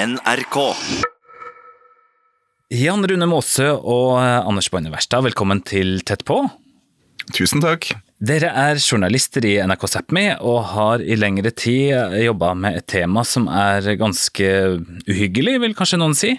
NRK. Jan Rune Maase og Anders Boine Verstad, velkommen til Tett på. Tusen takk. Dere er journalister i NRK Sápmi og har i lengre tid jobba med et tema som er ganske uhyggelig, vil kanskje noen si.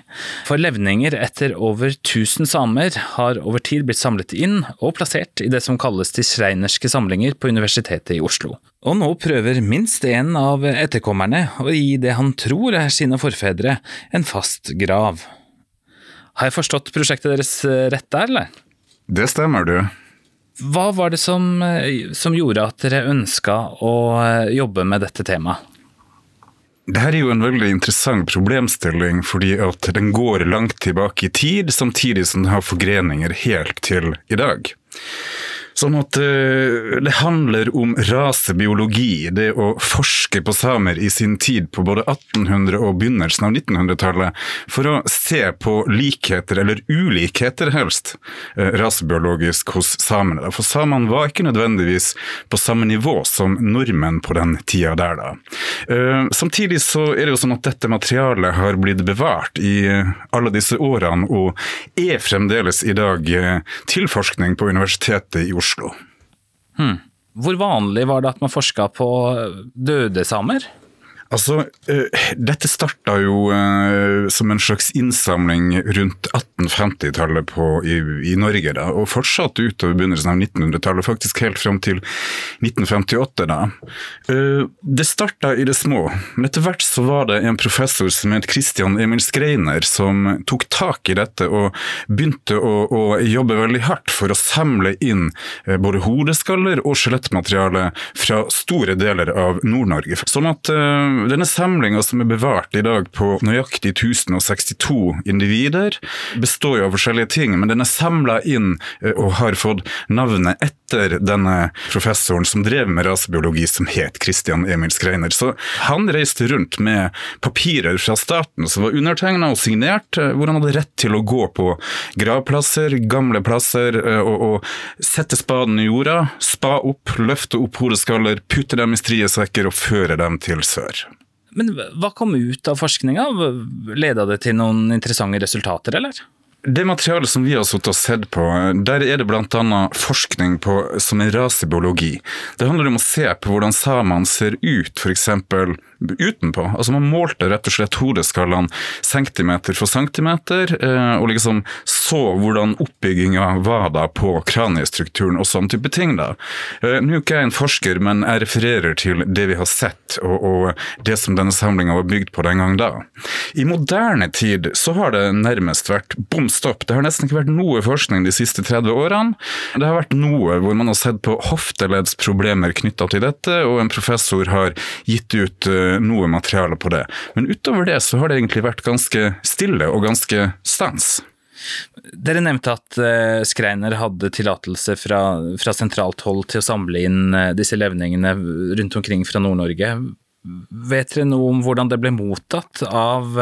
For levninger etter over 1000 samer har over tid blitt samlet inn og plassert i det som kalles de schreinerske samlinger på Universitetet i Oslo. Og nå prøver minst en av etterkommerne å gi det han tror er sine forfedre, en fast grav. Har jeg forstått prosjektet deres rett der, eller? Det stemmer, du. Hva var det som, som gjorde at dere ønska å jobbe med dette temaet? Dette er jo en veldig interessant problemstilling, fordi at den går langt tilbake i tid, samtidig som den har forgreninger helt til i dag. Sånn at uh, det handler om rasebiologi, det å forske på samer i sin tid på både 1800- og begynnelsen av 1900-tallet, for å se på likheter, eller ulikheter helst, uh, rasebiologisk hos samene. For samene var ikke nødvendigvis på samme nivå som nordmenn på den tida der, da. Uh, samtidig så er det jo sånn at dette materialet har blitt bevart i alle disse årene, og er fremdeles i dag til forskning på Universitetet i Oslo. Oslo. Hmm. Hvor vanlig var det at man forska på døde samer? Altså, uh, dette starta jo uh, som en slags innsamling rundt 1850-tallet i, i, Norge, da, og fortsatte utover begynnelsen av 1900-tallet, faktisk helt fram til 1958. da. Uh, det starta i det små, men etter hvert så var det en professor som het Christian Emil Skreiner, som tok tak i dette og begynte å, å jobbe veldig hardt for å samle inn både hodeskaller og skjelettmateriale fra store deler av Nord-Norge. Sånn at denne samlinga som er bevart i dag på nøyaktig 1062 individer, består jo av forskjellige ting, men den er samla inn eh, og har fått navnet etter denne professoren som drev med rasebiologi, som het Christian Emil Skreiner. Så han reiste rundt med papirer fra staten som var undertegna og signert, eh, hvor han hadde rett til å gå på gravplasser, gamle plasser, eh, og, og sette spaden i jorda, spa opp, løfte opp hodeskaller, putte dem i striesekker og føre dem til sør. Men hva kom ut av forskninga? Leda det til noen interessante resultater, eller? Det materialet som vi har og sett på, der er det bl.a. forskning på, som er rasebiologi. Det handler om å se på hvordan samene ser ut, f.eks. utenpå. Altså Man målte rett og slett hodeskallene centimeter for centimeter, eh, og liksom så hvordan oppbygginga var da på kraniestrukturen og sånn type ting. da. Eh, nå er ikke jeg en forsker, men jeg refererer til det vi har sett, og, og det som denne samlinga var bygd på den gang da. I moderne tid så har det nærmest vært bom stopp. Det har nesten ikke vært noe forskning de siste 30 årene. Det har vært noe hvor man har sett på hofteleddsproblemer knytta til dette, og en professor har gitt ut eh, noe materiale på det. Men utover det så har det egentlig vært ganske stille og ganske stans. Dere nevnte at uh, Skreiner hadde tillatelse fra, fra, sentralt hold til å samle inn uh, disse levningene rundt omkring fra Nord-Norge. Vet dere noe om hvordan det ble mottatt av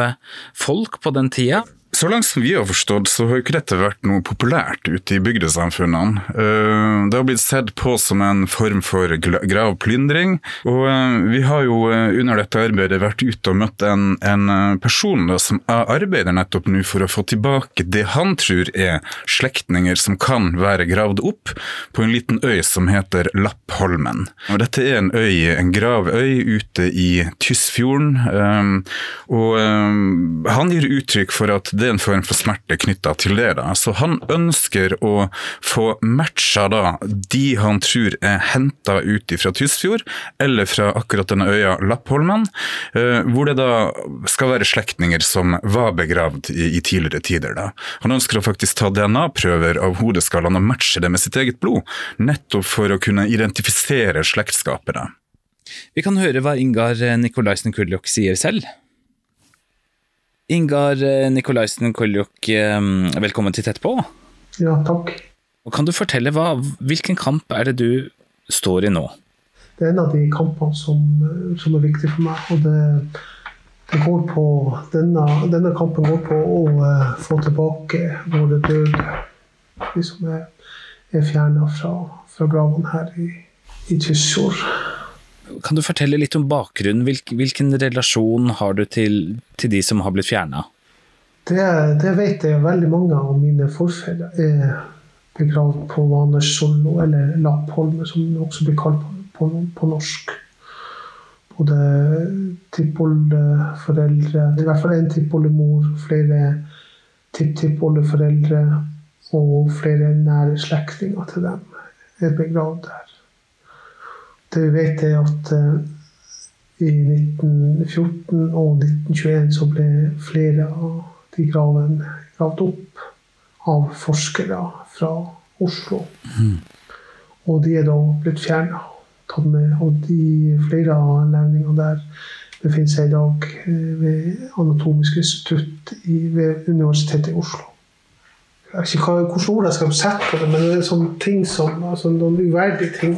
folk på den tida? Så langt som vi har forstått, så har ikke dette vært noe populært ute i bygdesamfunnene. Eh, det har blitt sett på som en form for gravplyndring. Og eh, vi har jo eh, under dette arbeidet vært ute og møtt en, en person da, som arbeider nettopp nå for å få tilbake det han tror er slektninger som kan være gravd opp på en liten øy som heter Lappholmen. Og dette er en øy, en gravøy ute i Tysfjorden. Og han gir uttrykk for at det er en form for smerte knytta til det. da. Så han ønsker å få matcha da de han tror er henta ut fra Tysfjord, eller fra akkurat denne øya Lappholmen, eh, hvor det da skal være slektninger som var begravd i, i tidligere tider. da. Han ønsker å faktisk ta DNA-prøver av hodeskallene og matche det med sitt eget blod, nettopp for å kunne identifisere slektskapet. da. Vi kan høre hva Ingar Nikolaisen Kuljok sier selv. Ingar eh, Nikolaisen Koljuk, eh, velkommen til Tett på. Ja, takk. Og kan du fortelle hva, Hvilken kamp er det du står i nå? Det er en av de kampene som, eh, som er viktig for meg. og det, det går på, denne, denne, kampen går på å uh, få tilbake våre døde. De som er, er fjerna fra, fra gravene her i, i Tysfjord. Kan du fortelle litt om bakgrunnen? Hvilken, relasjon har du til, til de som har blitt fjerna? Det, det, vet jeg veldig mange av mine forfedre er begravd på Vanersollo, eller Lappholme, som det også blir kalt på, på, på norsk. Både tippoldeforeldre, i hvert fall én tippoldemor, flere tipptippoldeforeldre og flere nære slektninger til dem er begravd der. Det vi vet, er at uh, i 1914 og 1921 så ble flere av de gravene gravd opp av forskere fra Oslo. Mm. Og de er da blitt fjerna. Og de, flere av levningene der befinner seg i dag eh, ved Anatomisk institutt ved Universitetet i Oslo. Jeg vet ikke hvilke ord jeg skal sette på det, men det er sånne ting som, altså noen uverdige ting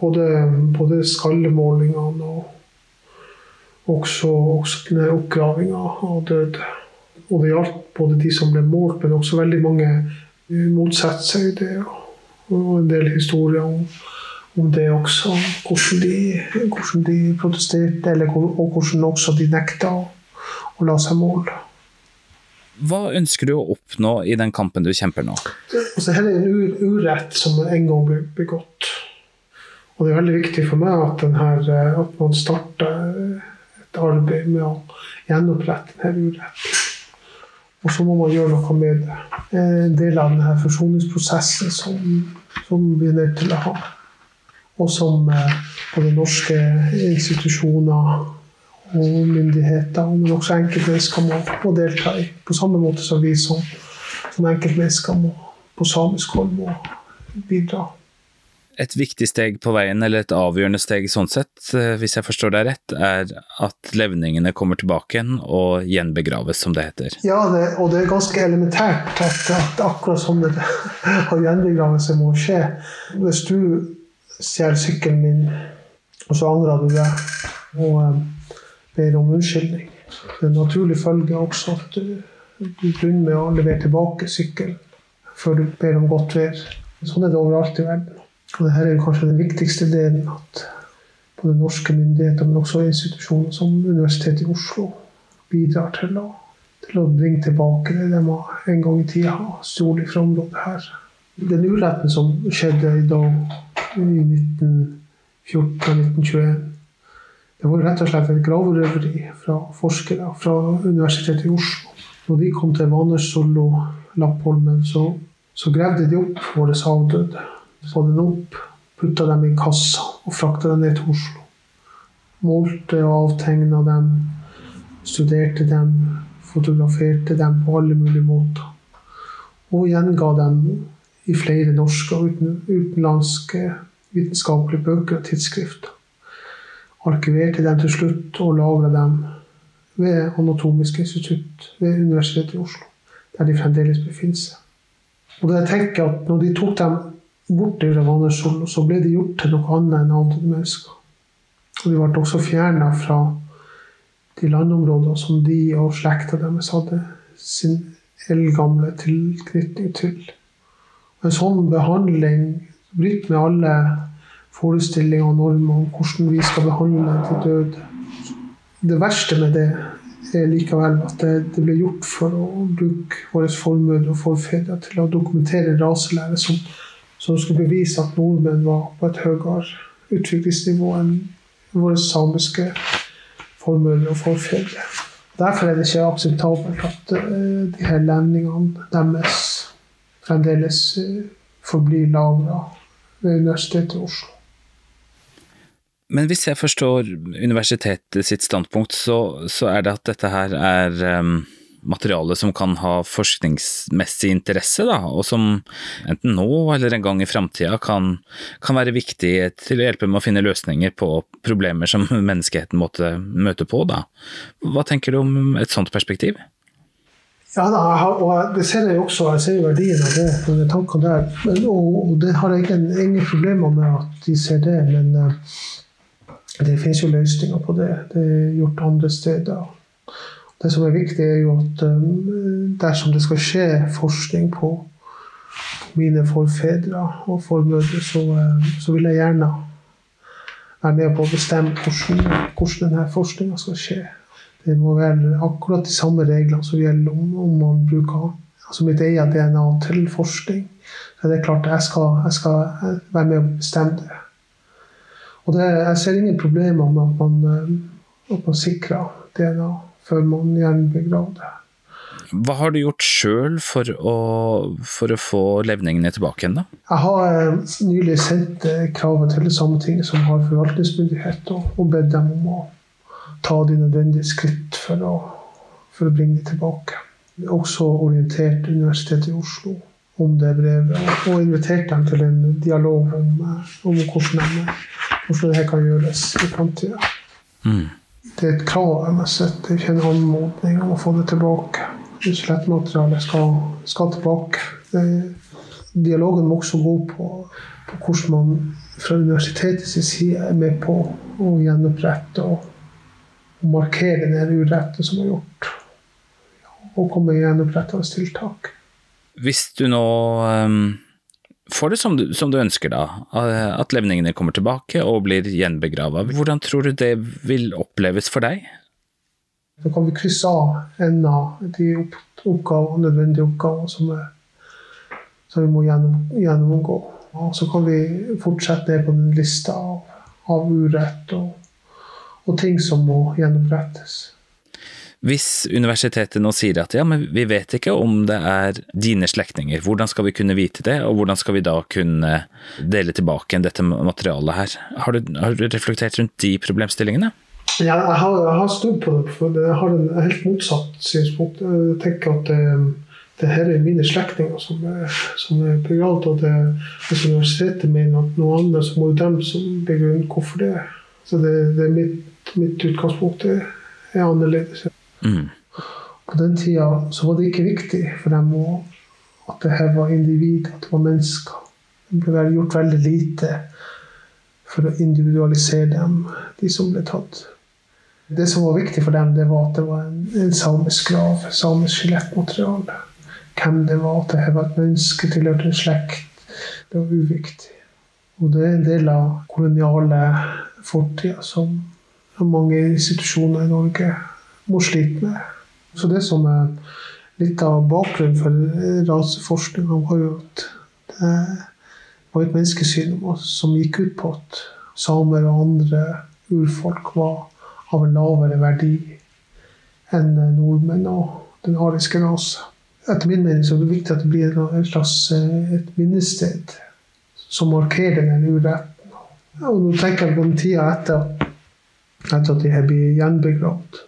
både, både skallemålingene og også, også oppgravinga av døde. Og det gjaldt både de som ble målt, men også veldig mange motsatte seg det. Og en del historier om, om det også. Hvordan de, hvordan de protesterte, eller, og hvordan også de nekta å, å la seg måle. Hva ønsker du å oppnå i den kampen du kjemper nå? Altså, her er en urett som en gang ble begått. Og det er veldig viktig for meg at, denne, eh, at man starter et arbeid med å gjenopprette denne uretten. Og så må man gjøre noe med det. En del av denne forsoningsprosessen som, som vi er nødt til å ha. Og som eh, både norske institusjoner og myndigheter, men også enkeltmennesker må, må delta i. På samme måte som vi som, som enkeltmennesker må, på samisk hold må bidra et viktig steg på veien, eller et avgjørende steg sånn sett, eh, hvis jeg forstår deg rett, er at levningene kommer tilbake igjen og gjenbegraves, som det heter. Ja, det, og det er ganske elementært at, at akkurat som det har gjenbegravelse må skje. Hvis du stjeler sykkelen min, og så angrer du deg og um, ber om unnskyldning Det er en naturlig følge også at du, du begynner med å levere tilbake sykkelen før du ber om godt vær. Sånn er det overalt i verden. Og dette er kanskje den viktigste delen. At både norske myndigheter, men også institusjoner som Universitetet i Oslo bidrar til å, til å bringe tilbake det de en gang i tida har stjålet fra området her. Den uretten som skjedde i dag, i 1914-1921, det var rett og slett et gravrøveri fra forskere fra Universitetet i Oslo. Når de kom til Vanersollo, Lappholmen, så, så gravde de opp våre avdøde få den opp, putta dem i kassa og frakta dem ned til Oslo. Målte og avtegna dem, studerte dem, fotograferte dem på alle mulige måter. Og gjenga dem i flere norske og utenlandske vitenskapelige bøker og tidsskrifter. Arkiverte dem til slutt og lagra dem ved Anatomisk institutt ved Universitetet i Oslo, der de fremdeles befinner seg. Og da jeg tenker at når de tok dem bort fra Vannersol, og så ble de gjort til noe annet enn avdøde mennesker. Og de ble også fjerna fra de landområder som de og slekta deres hadde sin eldgamle tilknytning til. En sånn behandling bryter med alle forestillinger og normer om hvordan vi skal behandle de døde. Det verste med det er likevel at det, det ble gjort for å bruke våre formødre og forfedre til å dokumentere raselære som som skulle bevise at nordmenn var på et høyere utviklingsnivå enn våre samiske formødre og forfedre. Derfor er det ikke akseptabelt at uh, de her lendingene deres fremdeles uh, forblir lagra ved Universitetet i Oslo. Men hvis jeg forstår universitetet sitt standpunkt, så, så er det at dette her er um materiale som kan ha forskningsmessig interesse, da, og som enten nå eller en gang i framtida kan, kan, være viktig til å hjelpe med å finne løsninger på problemer som menneskeheten måtte møte på. Da. Hva tenker du om et sånt perspektiv? Ja, da, og det ser jeg også. Jeg ser verdien av det, de tankene der. Men, og, det har jeg ingen, ingen, problemer med at de ser det, men uh, det finnes jo løsninger på det. Det er gjort andre steder. Det som er viktig, er jo at um, dersom det skal skje forskning på mine forfedre og formødre, så, um, så, vil jeg gjerne være med på å bestemme hvordan, hvordan denne forskninga skal skje. Det må være akkurat de samme reglene som gjelder om, om man bruker altså mitt eget DNA til forskning. Så det er klart jeg skal, jeg skal være med og bestemme det. Og det, jeg ser ingen problemer med at man, eh, at man sikrer DNA før man gjerne begraver det. Hva har du gjort sjøl for, for, å få levningene tilbake igjen, da? Jeg har eh, nylig sendt eh, kravet til Sametinget, som har forvaltningsmyndighet, og, og bedt dem om å ta de nødvendige skritt for å, for å bringe dem tilbake. Jeg har også orientert Universitetet i Oslo om det brevet, og invitert dem til en dialog om, eh, om hvordan, de, hvordan dette kan gjøres i framtida. Mm. Det er et krav jeg må sette. ikke en anmodning om å få det tilbake. Skjelettmaterialet skal, skal tilbake. Det, dialogen må også gå på, på hvordan man fra universitetets side er med på å gjenopprette og og markere den uretten som er gjort, og komme med gjenopprettende tiltak. Hvis du nå um, får det som du, som du, ønsker, da, at levningene kommer tilbake og blir gjenbegrava, hvordan tror du det vil oppleves for deg? Da kan vi krysse av en av de oppgaver, nødvendige oppgaver som, som vi må gjennom, gjennomgå. Og så kan vi fortsette ned på den lista av, av urett og og ting som må gjenopprettes. Hvis universitetet nå sier at ja, men vi vet ikke om det er dine slektninger, hvordan skal vi kunne vite det, og hvordan skal vi da kunne dele tilbake dette materialet her? Har du, har du reflektert rundt de problemstillingene? Ja, jeg har, jeg har stått på det, for jeg har en helt motsatt synspunkt. Jeg tenker at det, eh, det her er mine slektninger som er, som er begravd, og det, hvis universitetet mener at noe annet, så må jo dem som begrunne hvorfor det er. Så det, det er mitt mitt utgangspunkt er, annerledes. Mm. På den tida så var det ikke viktig for dem at det her var individ, at det var mennesker. Det ble gjort veldig lite for å individualisere dem, de som ble tatt. Det som var viktig for dem, det var at det var en, en samisk grav, samisk skjelettmateriale. Hvem det var, at det var et menneske, tilhørte en slekt. Det var uviktig. Og det er en del av koloniale fortida som mange institusjoner i Norge må slite med. Så det som er litt av bakgrunnen for raseforskninga, var jo at det var et menneskesyn som gikk ut på at samer og andre urfolk var av en lavere verdi enn nordmenn og den ariske rase. Etter min mening så er det viktig at det blir et slags eh, et minnested som markerer den uretten. Og nå tenker jeg på den tida etter etter at de her blir gjenbegravd.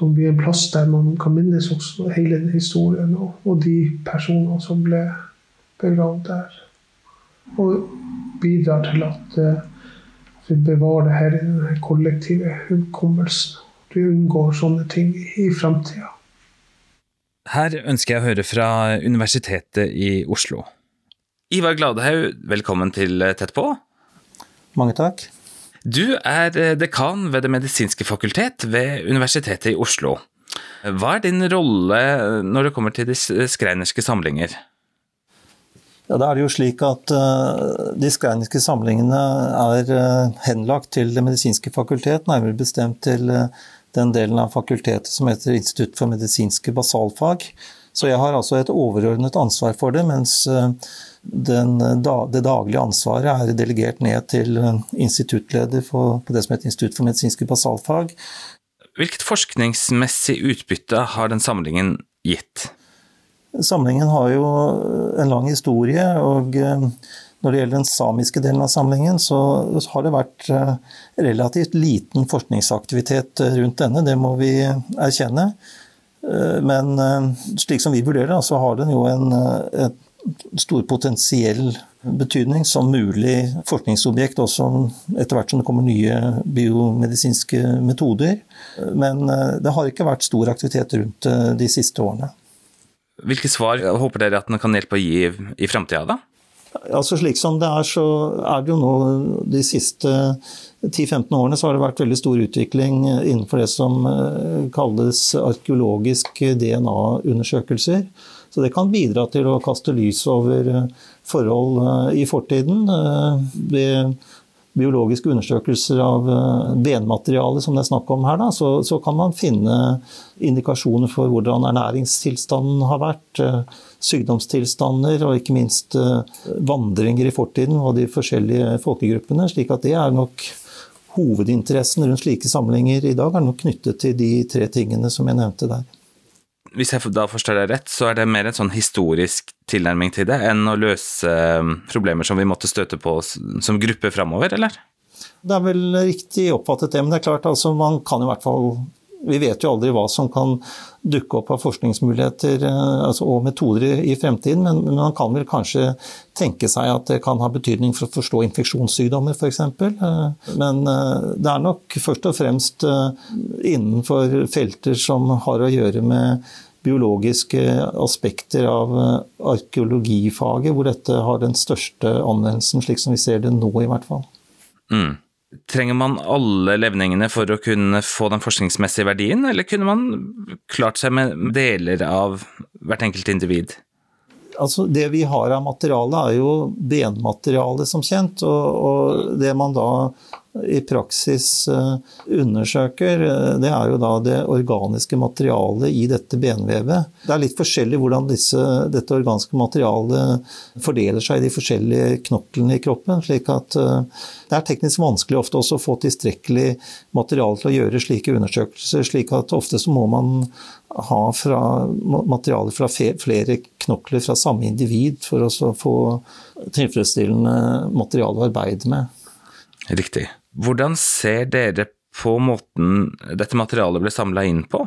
Som blir en plass der man kan minnes også hele historien og, og de personene som ble begravd der. Og bidrar til at uh, vi bevarer det her i den kollektive hukommelsen. Vi unngår sånne ting i framtida. Her ønsker jeg å høre fra Universitetet i Oslo. Ivar Gladehaug, velkommen til Tett på. Mange takk. Du er eh, dekan ved Det medisinske fakultet ved Universitetet i Oslo. Hva er din rolle når det kommer til de skreinerske samlinger? Ja, da er det jo slik at uh, De skreinerske samlingene er henlagt til Det medisinske fakultet, nærmere bestemt til den delen av fakultetet som heter Institutt for medisinske basalfag. Så jeg har altså et overordnet ansvar for det, mens den, det daglige ansvaret er delegert ned til eh, instituttleder for, på det som heter Institutt for medisinske basalfag. Hvilket forskningsmessig utbytte har den samlingen gitt? Samlingen har jo en lang historie, og eh, når det gjelder den samiske delen av samlingen, så har det vært eh, relativt liten forskningsaktivitet rundt denne, det må vi erkjenne. Men slik som vi vurderer det, så har den jo en, et stor potensiell betydning som mulig forskningsobjekt, også etter hvert som det kommer nye biomedisinske metoder. Men eh, det har ikke vært stor aktivitet rundt eh, de siste årene. Hvilke svar håper dere at den kan hjelpe å gi i framtida, da? Altså Slik som det er, så er det jo nå de siste 10-15 årene så har det vært veldig stor utvikling innenfor det som eh, kalles arkeologisk DNA-undersøkelser. Så det kan bidra til å kaste lys over eh, forhold eh, i fortiden. Eh, ved biologiske undersøkelser av eh, benmateriale, som det er snakk om her, da, så, så, kan man finne indikasjoner for hvordan ernæringstilstanden har vært, eh, sykdomstilstander og ikke minst eh, vandringer i fortiden og de forskjellige folkegruppene. slik at det er nok hovedinteressen rundt slike samlinger i dag er nok knyttet til de tre tingene som jeg nevnte der. Hvis jeg da forstår deg rett, så er det mer en sånn historisk tilnærming til det enn å løse um, problemer som vi måtte støte på som gruppe framover, eller? Det er vel riktig oppfattet det, men det er klart altså man kan i hvert fall vi vet jo aldri hva som kan dukke opp av forskningsmuligheter eh, altså, og metoder i, fremtiden, men, men, man kan vel kanskje tenke seg at det kan ha betydning for å forstå infeksjonssykdommer f.eks. Eh, men eh, det er nok først og fremst innenfor felter som har å gjøre med biologiske aspekter av arkeologifaget, hvor dette har den største anvendelsen, slik som vi ser det nå i hvert fall. Mm. Trenger man alle levningene for å kunne få den forskningsmessige verdien, eller kunne man klart seg med deler av hvert enkelt individ? Altså, det vi har av materiale, er jo benmateriale, som kjent. Og, og det man da i praksis eh, undersøker, eh, det er jo da det organiske materialet i dette benvevet. Det er litt forskjellig hvordan disse, dette organiske materialet fordeler seg i de forskjellige knoklene i kroppen. slik at eh, det er teknisk vanskelig ofte også å få tilstrekkelig materiale til å gjøre slike undersøkelser. slik at ofte så må man ha fra, materiale fra flere knokler fra samme individ for å få tilfredsstillende materiale å arbeide med. Riktig. Hvordan ser dere på måten dette materialet ble samla inn på?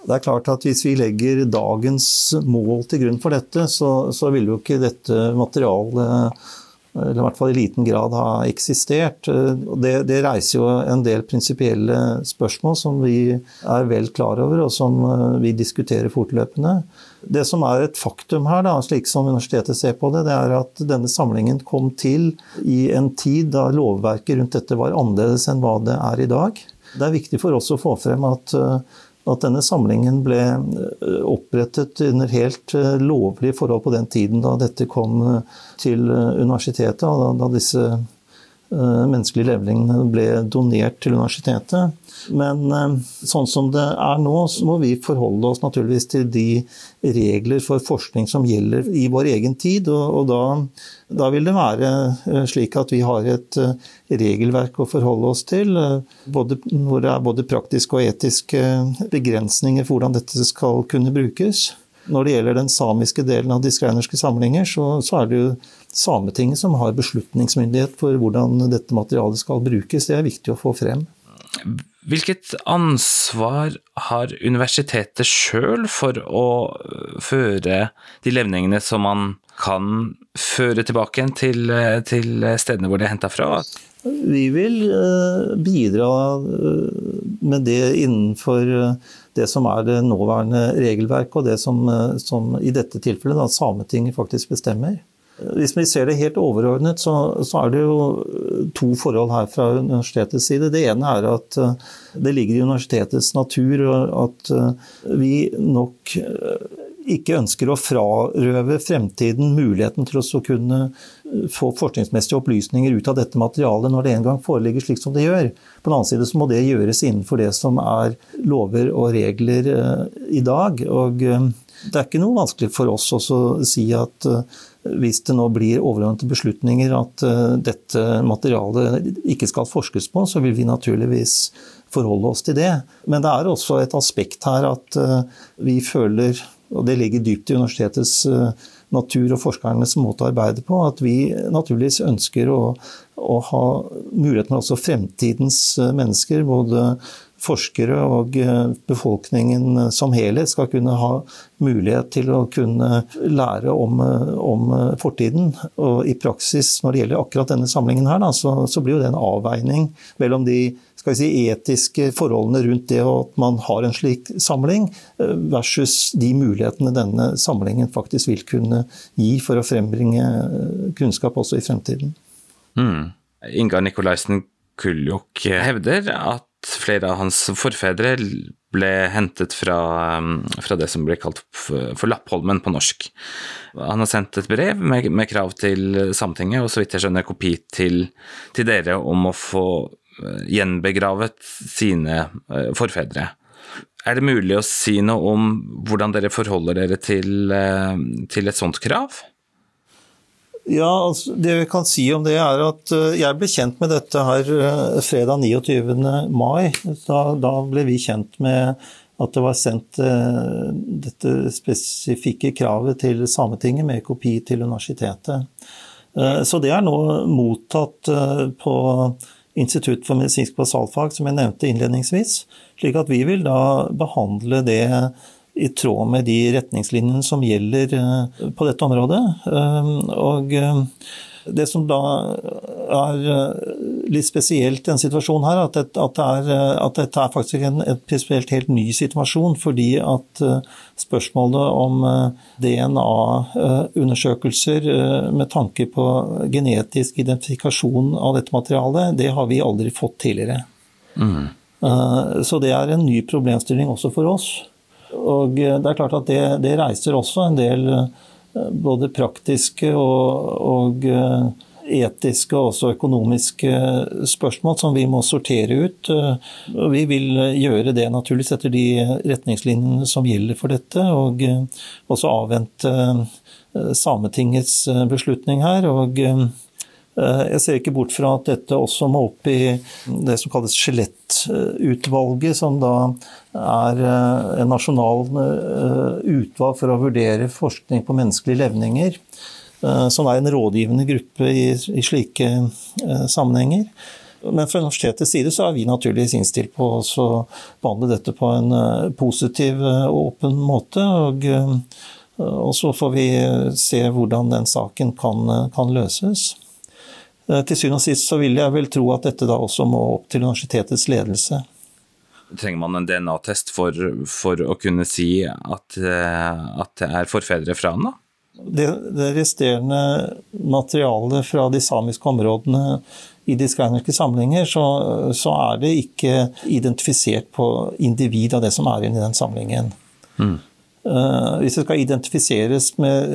Det er klart at Hvis vi legger dagens mål til grunn for dette, så, så vil jo ikke dette materialet eller i hvert fall i liten grad ha eksistert. Det, det reiser jo en del prinsipielle spørsmål som vi er vel klar over, og som eh, vi diskuterer fortløpende. Det som er et faktum her, da, slik som universitetet ser på det, det er at denne samlingen kom til i en tid da lovverket rundt dette var annerledes enn hva det er i dag. Det er viktig for oss å få frem at uh, at denne samlingen ble eh, opprettet under helt eh, lovlige forhold på den tiden da dette kom eh, til universitetet, og da disse menneskelige levning ble donert til universitetet. Men eh, sånn som det er nå, så må vi forholde oss naturligvis til de regler for forskning som gjelder i vår egen tid. Og, da, da vil det være eh, slik at vi har et eh, regelverk å forholde oss til, både, hvor det er både praktiske og etiske begrensninger for hvordan dette skal kunne brukes. Når det gjelder den samiske delen av diskreinerske samlinger, så, så, er det jo Sametinget som har beslutningsmyndighet for hvordan dette materialet skal brukes. Det er viktig å få frem. Hvilket ansvar har universitetet sjøl for å føre de levningene som man kan føre tilbake til, til stedene hvor de er henta fra? Vi vil eh, bidra med det innenfor det som er det nåværende regelverket, og det som, som i dette tilfellet da, Sametinget faktisk bestemmer. Hvis vi ser det helt overordnet, så, så, er det jo to forhold her fra universitetets side. Det ene er at eh, det ligger i universitetets natur at eh, vi nok eh, ikke ønsker å frarøve fremtiden muligheten til å kunne få forskningsmessige opplysninger ut av dette materialet når det en gang foreligger slik som det gjør. På den annen side så må det gjøres innenfor det som er lover og regler i dag. Og det er ikke noe vanskelig for oss å si at eh, hvis det nå blir overordnede beslutninger at eh, dette materialet ikke skal forskes på, så vil vi naturligvis forholde oss til det. Men det er også et aspekt her at eh, vi føler, og det ligger dypt i universitetets natur og forskernes måte å arbeide på, at vi naturligvis ønsker å, å ha muligheten med også fremtidens mennesker, både forskere og eh, befolkningen som helhet skal kunne ha mulighet til å kunne lære om, eh, om eh, fortiden. Og i praksis, når det gjelder akkurat denne samlingen her, da, så, så, blir jo det en avveining mellom de si, etiske forholdene rundt det at man har en slik samling, versus de mulighetene denne samlingen faktisk vil kunne gi for å frembringe kunnskap også i fremtiden. Mm. Inga Nikolaisen Kuljok hevder at flere av hans forfedre ble hentet fra, fra det som ble kalt for Lappholmen på norsk. Han har sendt et brev med, med krav til Sametinget, og så vidt jeg skjønner kopi til, til dere om å få eh, gjenbegravet sine eh, forfedre. Er det mulig å si noe om hvordan dere forholder dere til, eh, til et sånt krav? Ja, altså, Det vi kan si om det, er at eh, jeg ble kjent med dette her eh, fredag 29. mai. Da, da ble vi kjent med at det var sendt dette spesifikke kravet til Sametinget med kopi til universitetet. Så det er nå mottatt på Institutt for medisinsk basalfag, som jeg nevnte innledningsvis. Slik at vi vil da behandle det i tråd med de retningslinjene som gjelder eh, på dette området. Eh, og eh, det som da er litt spesielt i denne situasjonen her, at, det, at, det er, at dette er faktisk en, en prinsipielt helt ny situasjon. Fordi at spørsmålet om DNA-undersøkelser med tanke på genetisk identifikasjon av dette materialet, det har vi aldri fått tidligere. Mm. Så det er en ny problemstilling også for oss. Og det er klart at det, det reiser også en del både praktiske og, og eh, etiske og også økonomiske spørsmål som vi må sortere ut. Og vi vil gjøre det naturligvis etter de retningslinjene som gjelder for dette, og eh, også avvente eh, Sametingets beslutning her. og Eh, jeg ser ikke bort fra at dette også må opp i det som kalles skjelettutvalget, som da er eh, en nasjonal eh, utvalg for å vurdere forskning på menneskelige levninger. Som er en rådgivende gruppe i slike sammenhenger. Men fra universitetets side så er vi naturligvis innstilt på å behandle dette på en positiv og åpen måte. Og, og, så får vi se hvordan den saken kan, kan løses. Eh, til syvende og sist så vil jeg vel tro at dette da også må opp til universitetets ledelse. Trenger man en DNA-test for, for, å kunne si at, eh, at, det er forfedre fra han, da? Det, det resterende materialet fra de samiske områdene i de skreinerske samlinger, så, så, er det ikke identifisert på individ av det som er inne i den samlingen. Mm. Eh, hvis det skal identifiseres med,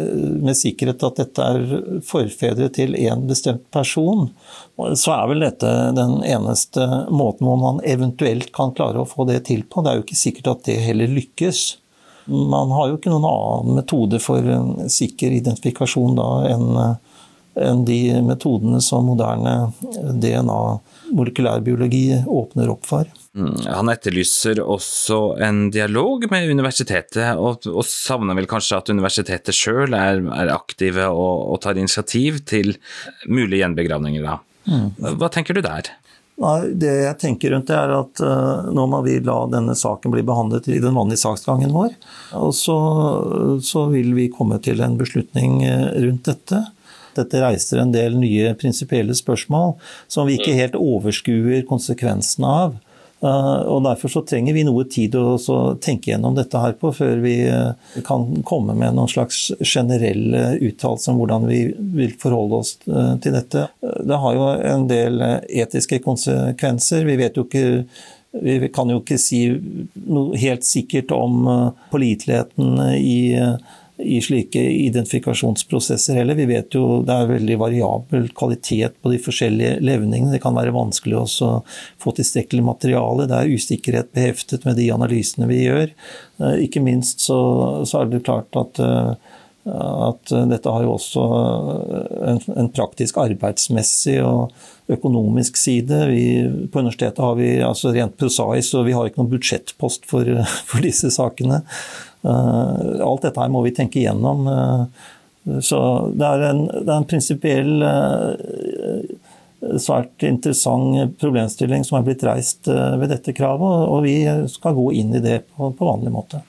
med, sikkerhet at dette er forfedre til én bestemt person, så er vel dette den eneste måten hvor man eventuelt kan klare å få det til på. Det er jo ikke sikkert at det heller lykkes. Man har jo ikke noen annen metode for sikker identifikasjon da enn enn de metodene som moderne DNA-molekylærbiologi åpner opp for. Mm, han etterlyser også en dialog med universitetet, og, og savner vel kanskje at universitetet sjøl er, er, aktive og, og, tar initiativ til mulige gjenbegravninger. Da. Mm. Hva tenker du der? Nei, det jeg tenker rundt det er at uh, nå må vi la denne saken bli behandlet i den vanlige saksgangen vår. Og så, så vil vi komme til en beslutning uh, rundt dette. Dette reiser en del nye prinsipielle spørsmål som vi ikke helt overskuer konsekvensene av. Eh, og Derfor så trenger vi noe tid å tenke gjennom dette her på, før vi eh, kan komme med noen slags generelle uttalelser om hvordan vi vil forholde oss eh, til dette. Det har jo en del etiske konsekvenser. Vi vet jo ikke vi kan jo ikke si noe helt sikkert om påliteligheten i i slike identifikasjonsprosesser heller. Vi vet jo det er veldig variabel kvalitet på de forskjellige levningene. Det kan være vanskelig å få tilstrekkelig materiale. Det er usikkerhet beheftet med de analysene vi gjør. Eh, ikke minst så, så er det klart at, eh, at dette har jo også en, en praktisk arbeidsmessig og økonomisk side. Vi, på universitetet har vi altså rent prosaisk, og vi har ikke noen budsjettpost for, for disse sakene. Eh, alt dette her må vi tenke igjennom. Eh, så det er en, det er en prinsipiell eh, svært interessant problemstilling som er blitt reist ved dette kravet, og vi skal gå inn i det på, på vanlig måte.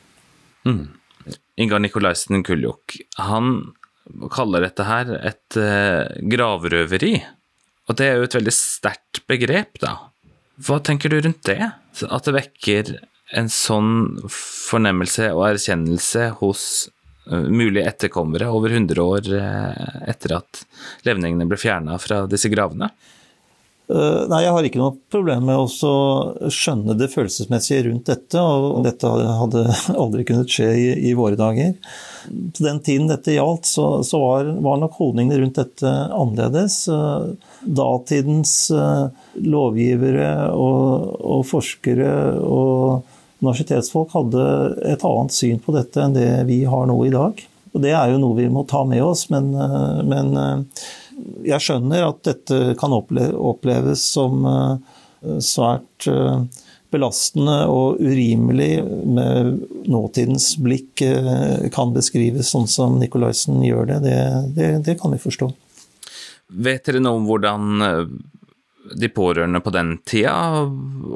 Mm. Ingar Nikolaisen Kuljok, han kaller dette her et gravrøveri. Og det er jo et veldig sterkt begrep, da. Hva tenker du rundt det? At det vekker en sånn fornemmelse og erkjennelse hos uh, mulige etterkommere over 100 år uh, etter at levningene ble fjerna fra disse gravene? Uh, nei, jeg har ikke noe problem med å skjønne det følelsesmessige rundt dette. Og dette hadde aldri kunnet skje i, i våre dager. På den tiden dette gjaldt, så, så var, var, nok holdningene rundt dette annerledes. Datidens lovgivere og, og, forskere og universitetsfolk hadde et annet syn på dette enn det vi har nå i dag. Og det er jo noe vi må ta med oss, men, men jeg skjønner at dette kan oppleves som eh, svært eh, belastende og urimelig med nåtidens blikk eh, kan beskrives sånn som Nicolaisen gjør det. Det, det. det, kan vi forstå. Vet dere noe om hvordan de pårørende på den tida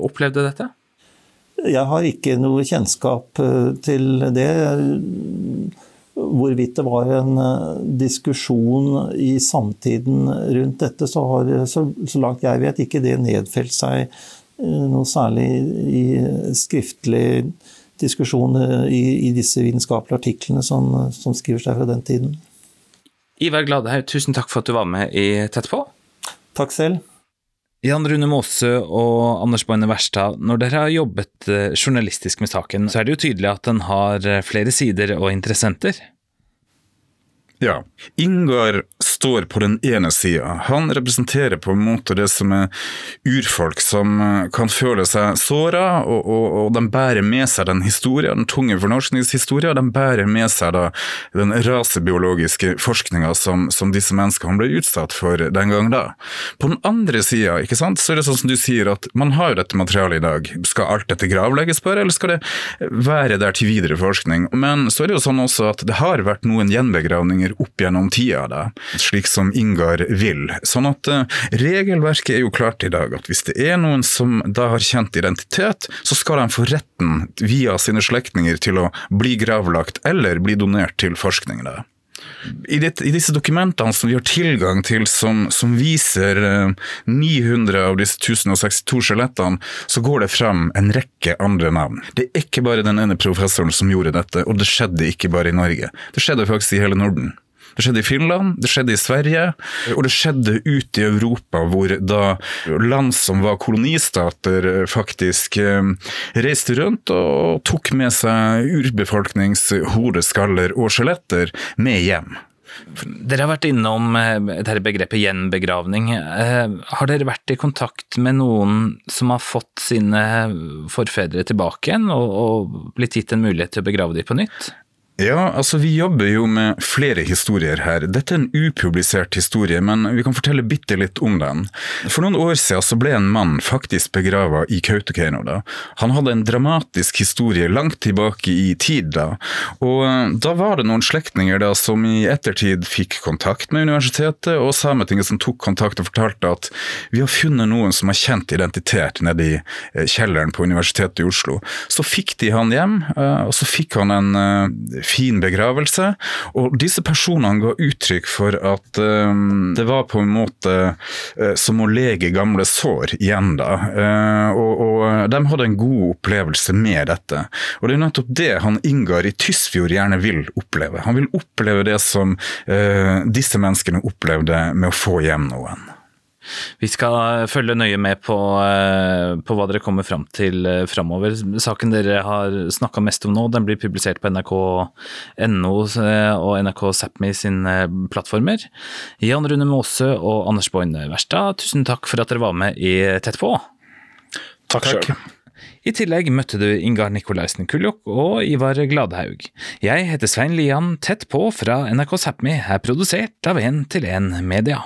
opplevde dette? Jeg har ikke noe kjennskap til det hvorvidt det var en eh, diskusjon i samtiden rundt dette, så har så, så langt jeg vet ikke det nedfelt seg eh, noe særlig i skriftlig diskusjon eh, i, i disse vitenskapelige artiklene som, som skriver seg fra den tiden. Ivar Gladhaug, tusen takk for at du var med i Tett på. Takk selv. Jan Rune Maase og Anders Boine Verstad, når dere har jobbet journalistisk med saken, så er det jo tydelig at den har flere sider og interessenter? Ja. Ingar står på den ene sida. Han representerer på en måte det som er urfolk som eh, kan føle seg såra, og, og, og, de bærer med seg den historien, den tunge fornorskningshistorien. De bærer med seg da den rasebiologiske forskninga som, som, disse menneskene ble utsatt for den gang da. På den andre sida, ikke sant, så er det sånn som du sier, at man har jo dette materialet i dag. Skal alt dette gravlegges bare, eller skal det være der til videre forskning? Men så er det jo sånn også at det har vært noen gjenbegravninger endringer opp gjennom tida, da, slik som Ingar vil. Sånn at uh, regelverket er jo klart i dag, at hvis det er noen som da har kjent identitet, så skal de få retten via sine slektninger til å bli gravlagt eller bli donert til forskning. da. I, det, I, disse dokumentene som vi har tilgang til, som, som viser eh, 900 av disse 1062 skjelettene, så går det frem en rekke andre navn. Det er ikke bare den ene professoren som gjorde dette, og det skjedde ikke bare i Norge. Det skjedde faktisk i hele Norden. Det skjedde i Finland, det skjedde i Sverige, og det skjedde ute i Europa, hvor da land som var kolonistater, faktisk eh, reiste rundt og tok med seg urbefolknings hodeskaller og skjeletter med hjem. Dere har vært innom eh, dette begrepet gjenbegravning. Eh, har dere vært i kontakt med noen som har fått sine forfedre tilbake igjen, og blitt gitt en mulighet til å begrave dem på nytt? Ja, altså vi jobber jo med flere historier her. Dette er en upublisert historie, men vi kan fortelle bitte litt om den. For noen år siden så ble en mann faktisk begrava i Kautokeino. da. Han hadde en dramatisk historie langt tilbake i tid da. Og eh, da var det noen slektninger som i ettertid fikk kontakt med universitetet, og Sametinget som tok kontakt og fortalte at vi har funnet noen som har kjent identitet nede i eh, kjelleren på Universitetet i Oslo. Så fikk de han hjem, eh, og så fikk han en fin begravelse. Og disse personene ga uttrykk for at um, det var på en måte uh, som å lege gamle sår igjen, da. Uh, og, og, de hadde en god opplevelse med dette. Og det er nettopp det han Ingar i Tysfjord gjerne vil oppleve. Han vil oppleve det som uh, disse menneskene opplevde med å få hjem noen. Vi skal følge nøye med på, eh, på hva dere kommer fram til eh, framover. Saken dere har snakka mest om nå, den blir publisert på nrk.no eh, og NRK Sápmi sine plattformer. Jan Rune Maase og Anders Boine Verstad, tusen takk for at dere var med i Tett på. Takk sjøl. I tillegg møtte du Ingar Nikolaisen Kuljok og Ivar Gladhaug. Jeg heter Svein Lian, tett på fra NRK Sápmi, er produsert av En til En Media.